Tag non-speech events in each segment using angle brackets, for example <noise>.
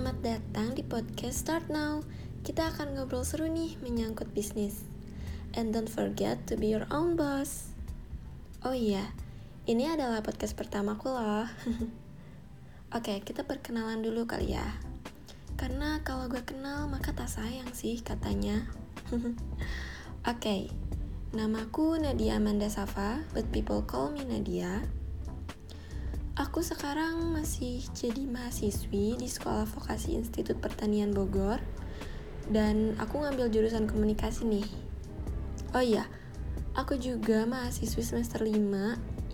Selamat datang di podcast Start Now. Kita akan ngobrol seru nih menyangkut bisnis. And don't forget to be your own boss. Oh iya, ini adalah podcast pertamaku loh. <laughs> Oke, kita perkenalan dulu kali ya. Karena kalau gue kenal maka tak sayang sih katanya. <laughs> Oke, namaku Nadia Amanda Safa, but people call me Nadia. Aku sekarang masih jadi mahasiswi di Sekolah Vokasi Institut Pertanian Bogor dan aku ngambil jurusan komunikasi nih. Oh iya, aku juga mahasiswi semester 5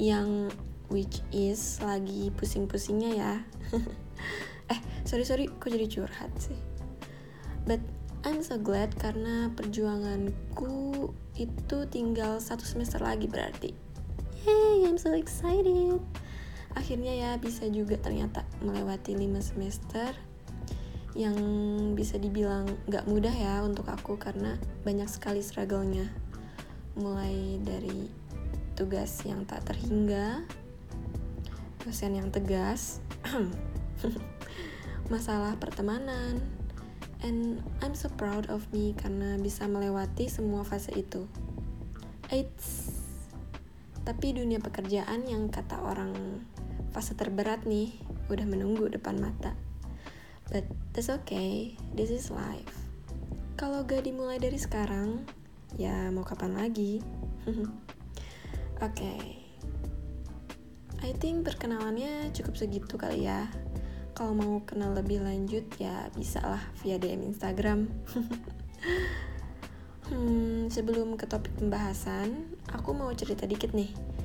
yang which is lagi pusing-pusingnya ya. <laughs> eh, sorry sorry, kok jadi curhat sih. But I'm so glad karena perjuanganku itu tinggal satu semester lagi berarti. Yay, I'm so excited akhirnya ya bisa juga ternyata melewati 5 semester yang bisa dibilang gak mudah ya untuk aku karena banyak sekali struggle-nya. Mulai dari tugas yang tak terhingga dosen yang tegas <clears throat> masalah pertemanan and I'm so proud of me karena bisa melewati semua fase itu. Eits, tapi dunia pekerjaan yang kata orang fase terberat nih udah menunggu depan mata. But that's okay, this is life. Kalau gak dimulai dari sekarang, ya mau kapan lagi? <laughs> Oke, okay. I think perkenalannya cukup segitu kali ya. Kalau mau kenal lebih lanjut ya bisa lah via DM Instagram. <laughs> hmm, sebelum ke topik pembahasan, aku mau cerita dikit nih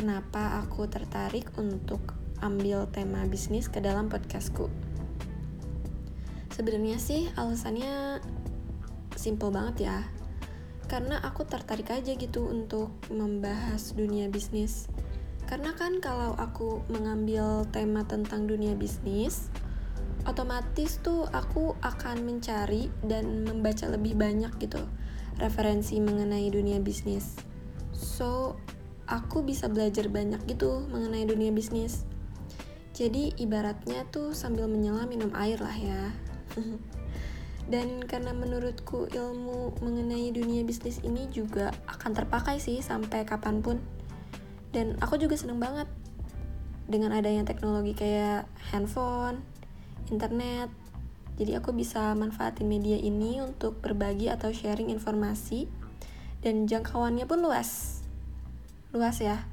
kenapa aku tertarik untuk ambil tema bisnis ke dalam podcastku. Sebenarnya sih alasannya simple banget ya. Karena aku tertarik aja gitu untuk membahas dunia bisnis. Karena kan kalau aku mengambil tema tentang dunia bisnis, otomatis tuh aku akan mencari dan membaca lebih banyak gitu referensi mengenai dunia bisnis. So, aku bisa belajar banyak gitu mengenai dunia bisnis. Jadi ibaratnya tuh sambil menyelam minum air lah ya. <laughs> Dan karena menurutku ilmu mengenai dunia bisnis ini juga akan terpakai sih sampai kapan pun. Dan aku juga seneng banget dengan adanya teknologi kayak handphone, internet. Jadi aku bisa manfaatin media ini untuk berbagi atau sharing informasi dan jangkauannya pun luas luas ya.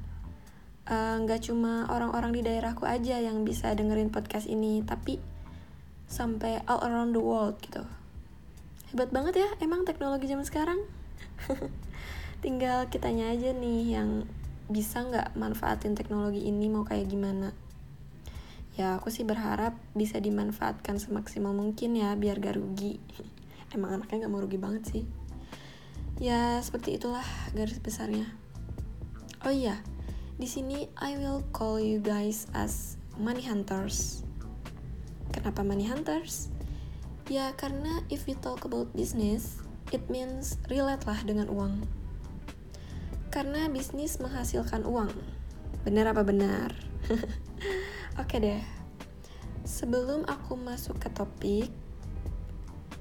Eh, nggak uh, cuma orang-orang di daerahku aja yang bisa dengerin podcast ini tapi sampai all around the world gitu. Hebat banget ya emang teknologi zaman sekarang. <laughs> Tinggal kitanya aja nih yang bisa nggak manfaatin teknologi ini mau kayak gimana. Ya aku sih berharap bisa dimanfaatkan semaksimal mungkin ya biar gak rugi. <laughs> Emang anaknya nggak mau rugi banget sih. Ya seperti itulah garis besarnya Oh iya, di sini I will call you guys as money hunters. Kenapa money hunters? Ya karena if we talk about business, it means relate lah dengan uang. Karena bisnis menghasilkan uang. Benar apa benar? <laughs> Oke deh. Sebelum aku masuk ke topik,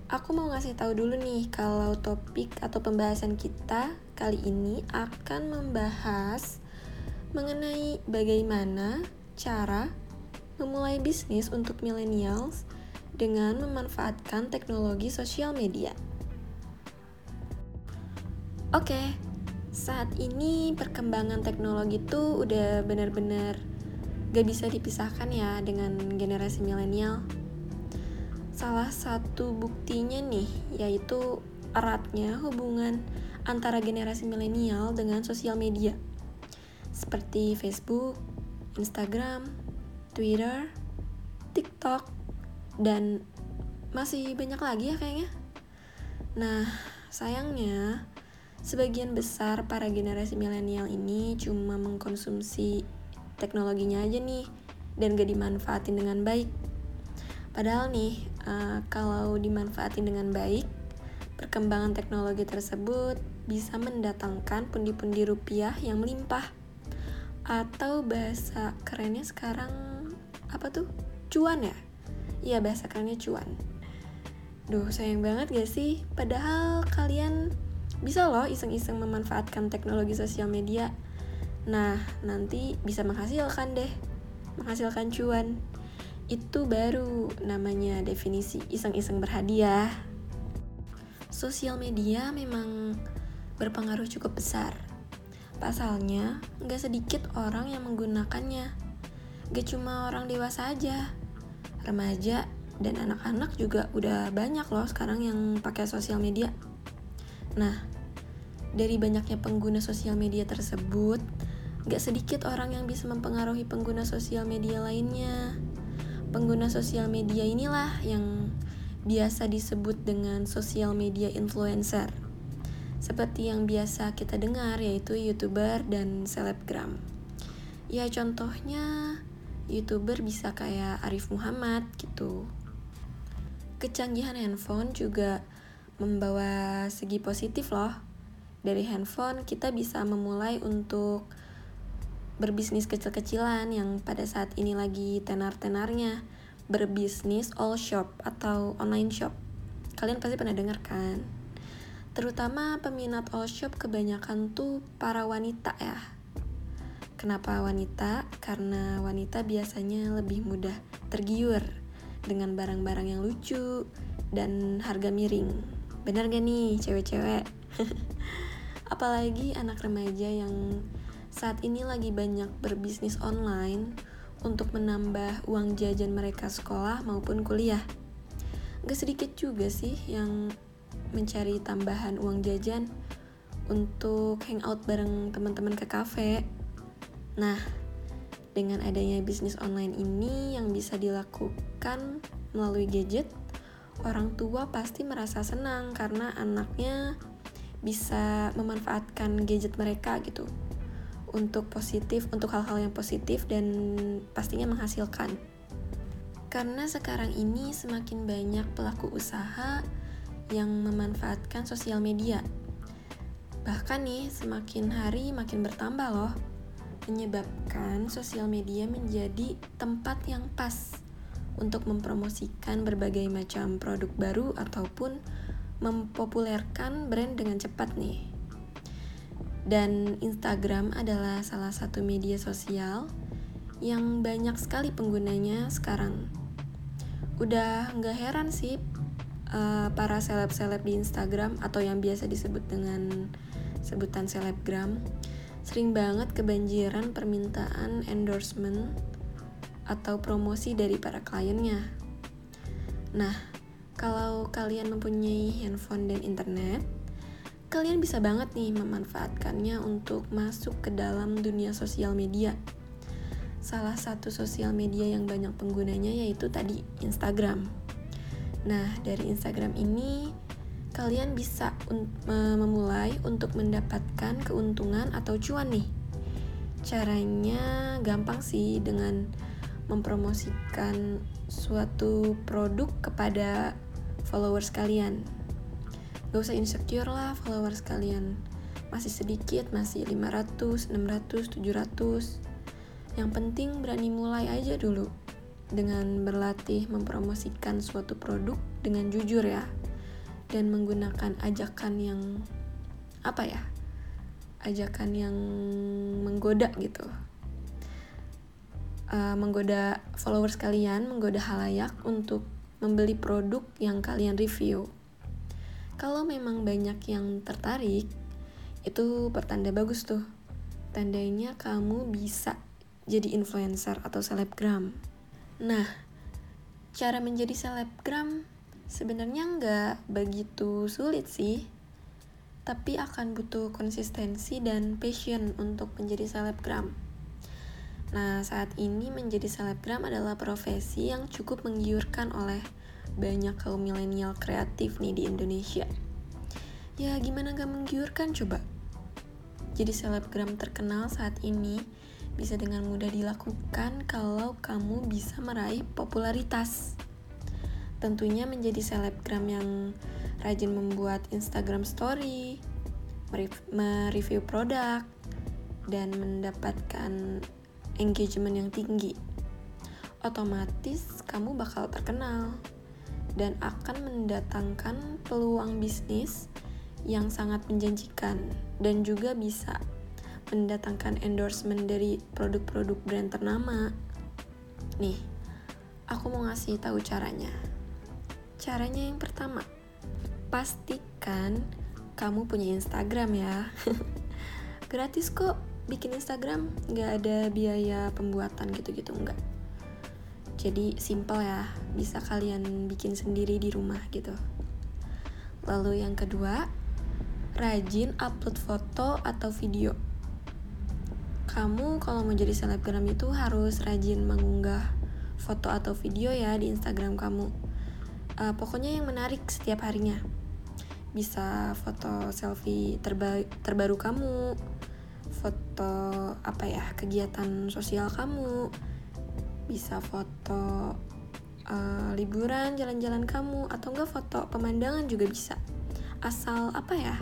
aku mau ngasih tahu dulu nih kalau topik atau pembahasan kita kali ini akan membahas mengenai bagaimana cara memulai bisnis untuk millennials dengan memanfaatkan teknologi sosial media. Oke, saat ini perkembangan teknologi itu udah benar-benar gak bisa dipisahkan ya dengan generasi milenial. Salah satu buktinya nih yaitu eratnya hubungan antara generasi milenial dengan sosial media seperti Facebook, Instagram, Twitter, TikTok, dan masih banyak lagi ya kayaknya. Nah, sayangnya sebagian besar para generasi milenial ini cuma mengkonsumsi teknologinya aja nih dan gak dimanfaatin dengan baik. Padahal nih, uh, kalau dimanfaatin dengan baik, perkembangan teknologi tersebut bisa mendatangkan pundi-pundi rupiah yang melimpah. Atau bahasa kerennya sekarang apa tuh? Cuan ya? ya bahasa kerennya cuan. Duh, sayang banget gak sih? Padahal kalian bisa loh iseng-iseng memanfaatkan teknologi sosial media. Nah, nanti bisa menghasilkan deh. Menghasilkan cuan. Itu baru namanya definisi iseng-iseng berhadiah. Sosial media memang berpengaruh cukup besar. Pasalnya, gak sedikit orang yang menggunakannya. Gak cuma orang dewasa aja, remaja dan anak-anak juga udah banyak loh sekarang yang pakai sosial media. Nah, dari banyaknya pengguna sosial media tersebut, gak sedikit orang yang bisa mempengaruhi pengguna sosial media lainnya. Pengguna sosial media inilah yang biasa disebut dengan sosial media influencer. Seperti yang biasa kita dengar yaitu YouTuber dan selebgram. Ya contohnya YouTuber bisa kayak Arif Muhammad gitu. Kecanggihan handphone juga membawa segi positif loh. Dari handphone kita bisa memulai untuk berbisnis kecil-kecilan yang pada saat ini lagi tenar-tenarnya berbisnis all shop atau online shop. Kalian pasti pernah dengar kan? Terutama peminat all shop kebanyakan tuh para wanita ya. Kenapa wanita? Karena wanita biasanya lebih mudah tergiur dengan barang-barang yang lucu dan harga miring. Benar gak nih cewek-cewek? <laughs> Apalagi anak remaja yang saat ini lagi banyak berbisnis online untuk menambah uang jajan mereka sekolah maupun kuliah. Gak sedikit juga sih yang mencari tambahan uang jajan untuk hangout bareng teman-teman ke kafe. Nah, dengan adanya bisnis online ini yang bisa dilakukan melalui gadget, orang tua pasti merasa senang karena anaknya bisa memanfaatkan gadget mereka gitu untuk positif, untuk hal-hal yang positif dan pastinya menghasilkan. Karena sekarang ini semakin banyak pelaku usaha yang memanfaatkan sosial media. Bahkan nih, semakin hari makin bertambah loh menyebabkan sosial media menjadi tempat yang pas untuk mempromosikan berbagai macam produk baru ataupun mempopulerkan brand dengan cepat nih. Dan Instagram adalah salah satu media sosial yang banyak sekali penggunanya sekarang. Udah nggak heran sih uh, para seleb-seleb di Instagram atau yang biasa disebut dengan sebutan selebgram sering banget kebanjiran permintaan endorsement atau promosi dari para kliennya. Nah, kalau kalian mempunyai handphone dan internet, kalian bisa banget nih memanfaatkannya untuk masuk ke dalam dunia sosial media. Salah satu sosial media yang banyak penggunanya yaitu tadi Instagram. Nah, dari Instagram ini kalian bisa un memulai untuk mendapatkan keuntungan atau cuan nih. Caranya gampang sih dengan mempromosikan suatu produk kepada followers kalian. Gak usah insecure lah followers kalian. Masih sedikit, masih 500, 600, 700. Yang penting berani mulai aja dulu dengan berlatih mempromosikan suatu produk dengan jujur ya dan menggunakan ajakan yang apa ya ajakan yang menggoda gitu uh, menggoda followers kalian menggoda halayak untuk membeli produk yang kalian review kalau memang banyak yang tertarik itu pertanda bagus tuh tandanya kamu bisa jadi influencer atau selebgram nah cara menjadi selebgram Sebenarnya nggak begitu sulit sih, tapi akan butuh konsistensi dan passion untuk menjadi selebgram. Nah, saat ini menjadi selebgram adalah profesi yang cukup menggiurkan oleh banyak kaum milenial kreatif nih di Indonesia. Ya, gimana gak menggiurkan coba? Jadi selebgram terkenal saat ini bisa dengan mudah dilakukan kalau kamu bisa meraih popularitas. Tentunya menjadi selebgram yang rajin membuat Instagram story, mereview produk, dan mendapatkan engagement yang tinggi. otomatis kamu bakal terkenal dan akan mendatangkan peluang bisnis yang sangat menjanjikan dan juga bisa mendatangkan endorsement dari produk-produk brand ternama. Nih, aku mau ngasih tahu caranya. Caranya yang pertama, pastikan kamu punya Instagram ya. <laughs> Gratis kok bikin Instagram, nggak ada biaya pembuatan gitu-gitu enggak. Jadi simple ya, bisa kalian bikin sendiri di rumah gitu. Lalu yang kedua, rajin upload foto atau video. Kamu kalau mau jadi selebgram itu harus rajin mengunggah foto atau video ya di Instagram kamu. Uh, pokoknya yang menarik setiap harinya. Bisa foto selfie terba terbaru kamu, foto apa ya kegiatan sosial kamu, bisa foto uh, liburan jalan-jalan kamu atau enggak foto pemandangan juga bisa. Asal apa ya?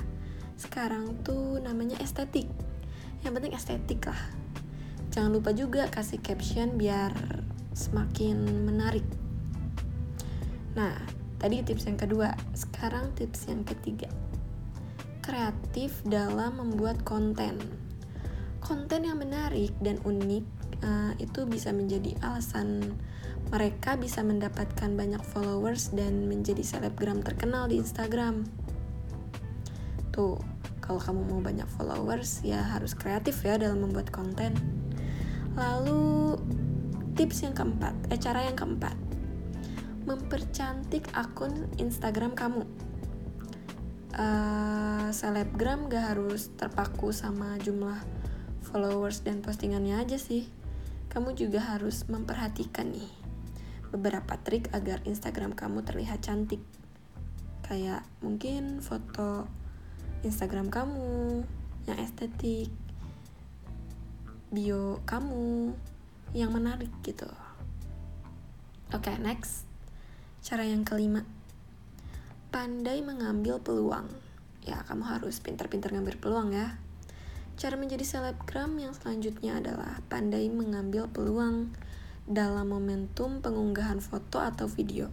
Sekarang tuh namanya estetik. Yang penting estetik lah. Jangan lupa juga kasih caption biar semakin menarik. Nah tadi tips yang kedua. Sekarang tips yang ketiga. Kreatif dalam membuat konten. Konten yang menarik dan unik uh, itu bisa menjadi alasan mereka bisa mendapatkan banyak followers dan menjadi selebgram terkenal di Instagram. Gitu kalau kamu mau banyak followers ya harus kreatif ya dalam membuat konten. Lalu tips yang keempat eh cara yang keempat. Mempercantik akun Instagram kamu. Uh, selebgram gak harus terpaku sama jumlah followers dan postingannya aja sih kamu juga harus memperhatikan nih beberapa trik agar Instagram kamu terlihat cantik kayak mungkin foto Instagram kamu yang estetik, bio kamu yang menarik gitu. Oke, okay, next. Cara yang kelima. Pandai mengambil peluang. Ya, kamu harus pintar-pintar ngambil peluang ya. Cara menjadi selebgram yang selanjutnya adalah pandai mengambil peluang dalam momentum pengunggahan foto atau video.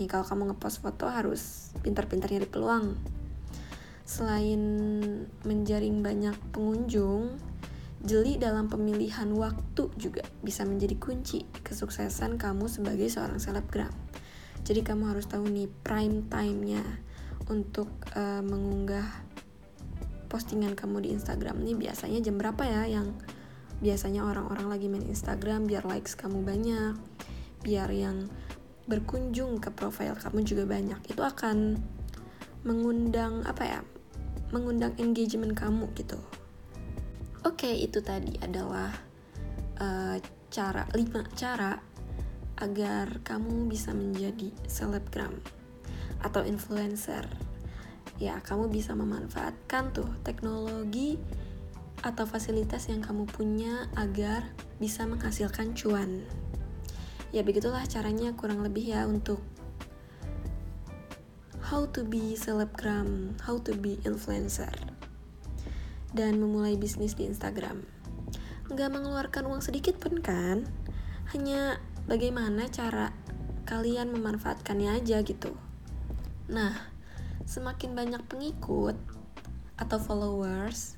Nih, kalau kamu ngepost foto harus pintar-pintar nyari peluang Selain menjaring banyak pengunjung, jeli dalam pemilihan waktu juga bisa menjadi kunci kesuksesan kamu sebagai seorang selebgram. Jadi kamu harus tahu nih prime time-nya untuk uh, mengunggah postingan kamu di Instagram nih biasanya jam berapa ya? Yang biasanya orang-orang lagi main Instagram biar likes kamu banyak, biar yang berkunjung ke profile kamu juga banyak. Itu akan mengundang apa ya mengundang engagement kamu gitu. Oke okay, itu tadi adalah uh, cara lima cara agar kamu bisa menjadi selebgram atau influencer ya kamu bisa memanfaatkan tuh teknologi atau fasilitas yang kamu punya agar bisa menghasilkan cuan ya begitulah caranya kurang lebih ya untuk how to be selebgram, how to be influencer, dan memulai bisnis di Instagram. Nggak mengeluarkan uang sedikit pun kan, hanya bagaimana cara kalian memanfaatkannya aja gitu. Nah, semakin banyak pengikut atau followers,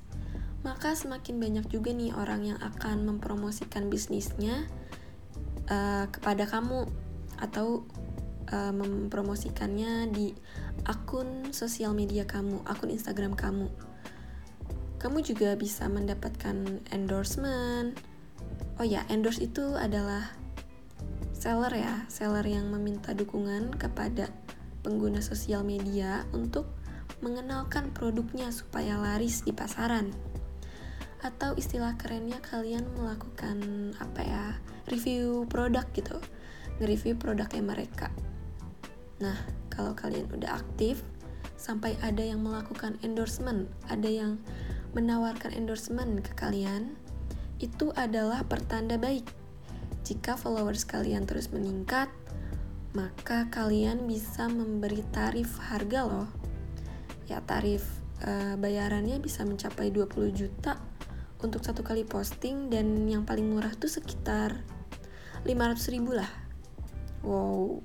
maka semakin banyak juga nih orang yang akan mempromosikan bisnisnya uh, kepada kamu atau uh, mempromosikannya di akun sosial media kamu, akun Instagram kamu. Kamu juga bisa mendapatkan endorsement. Oh ya, endorse itu adalah seller ya, seller yang meminta dukungan kepada pengguna sosial media untuk mengenalkan produknya supaya laris di pasaran. Atau istilah kerennya kalian melakukan apa ya? review produk gitu. Nge-review produknya mereka. Nah, kalau kalian udah aktif, sampai ada yang melakukan endorsement, ada yang menawarkan endorsement ke kalian, itu adalah pertanda baik. Jika followers kalian terus meningkat, maka kalian bisa memberi tarif harga loh. Ya, tarif uh, bayarannya bisa mencapai 20 juta untuk satu kali posting dan yang paling murah tuh sekitar 500 ribu lah. Wow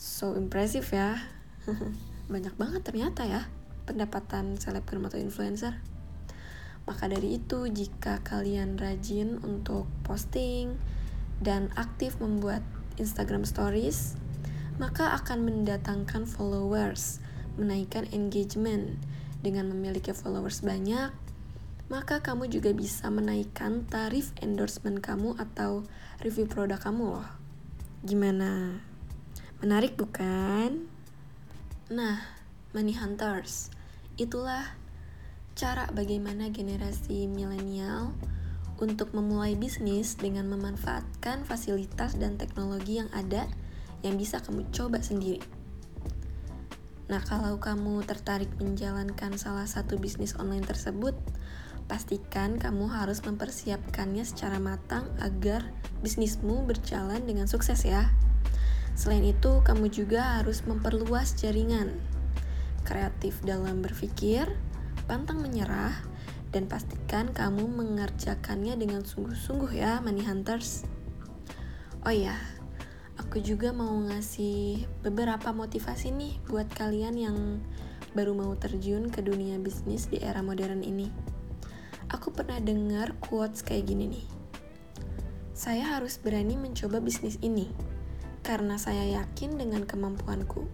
so impressive ya. <laughs> Banyak banget ternyata ya pendapatan selebgram atau influencer. Maka dari itu jika kalian rajin untuk posting dan aktif membuat Instagram stories maka akan mendatangkan followers menaikkan engagement dengan memiliki followers banyak maka kamu juga bisa menaikkan tarif endorsement kamu atau review produk kamu loh. Gimana? Menarik bukan? Nah, Money Hunters, itulah cara bagaimana generasi milenial untuk memulai bisnis dengan memanfaatkan fasilitas dan teknologi yang ada yang bisa kamu coba sendiri. Nah, kalau kamu tertarik menjalankan salah satu bisnis online tersebut, pastikan kamu harus mempersiapkannya secara matang agar bisnismu berjalan dengan sukses ya. Selain itu, kamu juga harus memperluas jaringan. Kreatif dalam berpikir, pantang menyerah, dan pastikan kamu mengerjakannya dengan sungguh-sungguh ya, money hunters. Oh ya, aku juga mau ngasih beberapa motivasi nih buat kalian yang baru mau terjun ke dunia bisnis di era modern ini aku pernah dengar quotes kayak gini nih. Saya harus berani mencoba bisnis ini karena saya yakin dengan kemampuanku.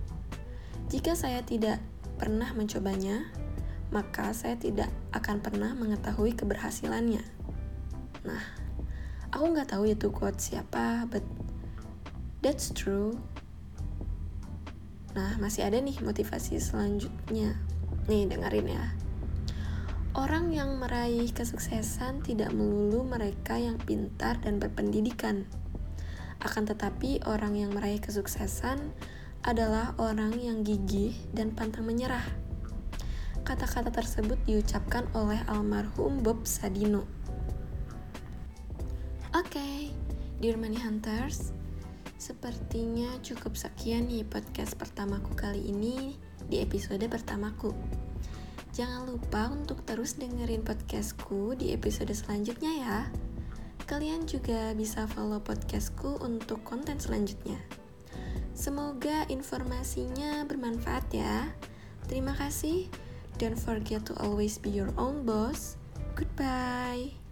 Jika saya tidak pernah mencobanya, maka saya tidak akan pernah mengetahui keberhasilannya. Nah, aku nggak tahu itu quote siapa, but that's true. Nah, masih ada nih motivasi selanjutnya. Nih, dengerin ya. Orang yang meraih kesuksesan tidak melulu mereka yang pintar dan berpendidikan. Akan tetapi, orang yang meraih kesuksesan adalah orang yang gigih dan pantang menyerah. Kata-kata tersebut diucapkan oleh almarhum Bob Sadino. Oke, okay, dear money hunters, sepertinya cukup sekian nih podcast pertamaku kali ini di episode pertamaku. Jangan lupa untuk terus dengerin podcastku di episode selanjutnya ya. Kalian juga bisa follow podcastku untuk konten selanjutnya. Semoga informasinya bermanfaat ya. Terima kasih. Don't forget to always be your own boss. Goodbye.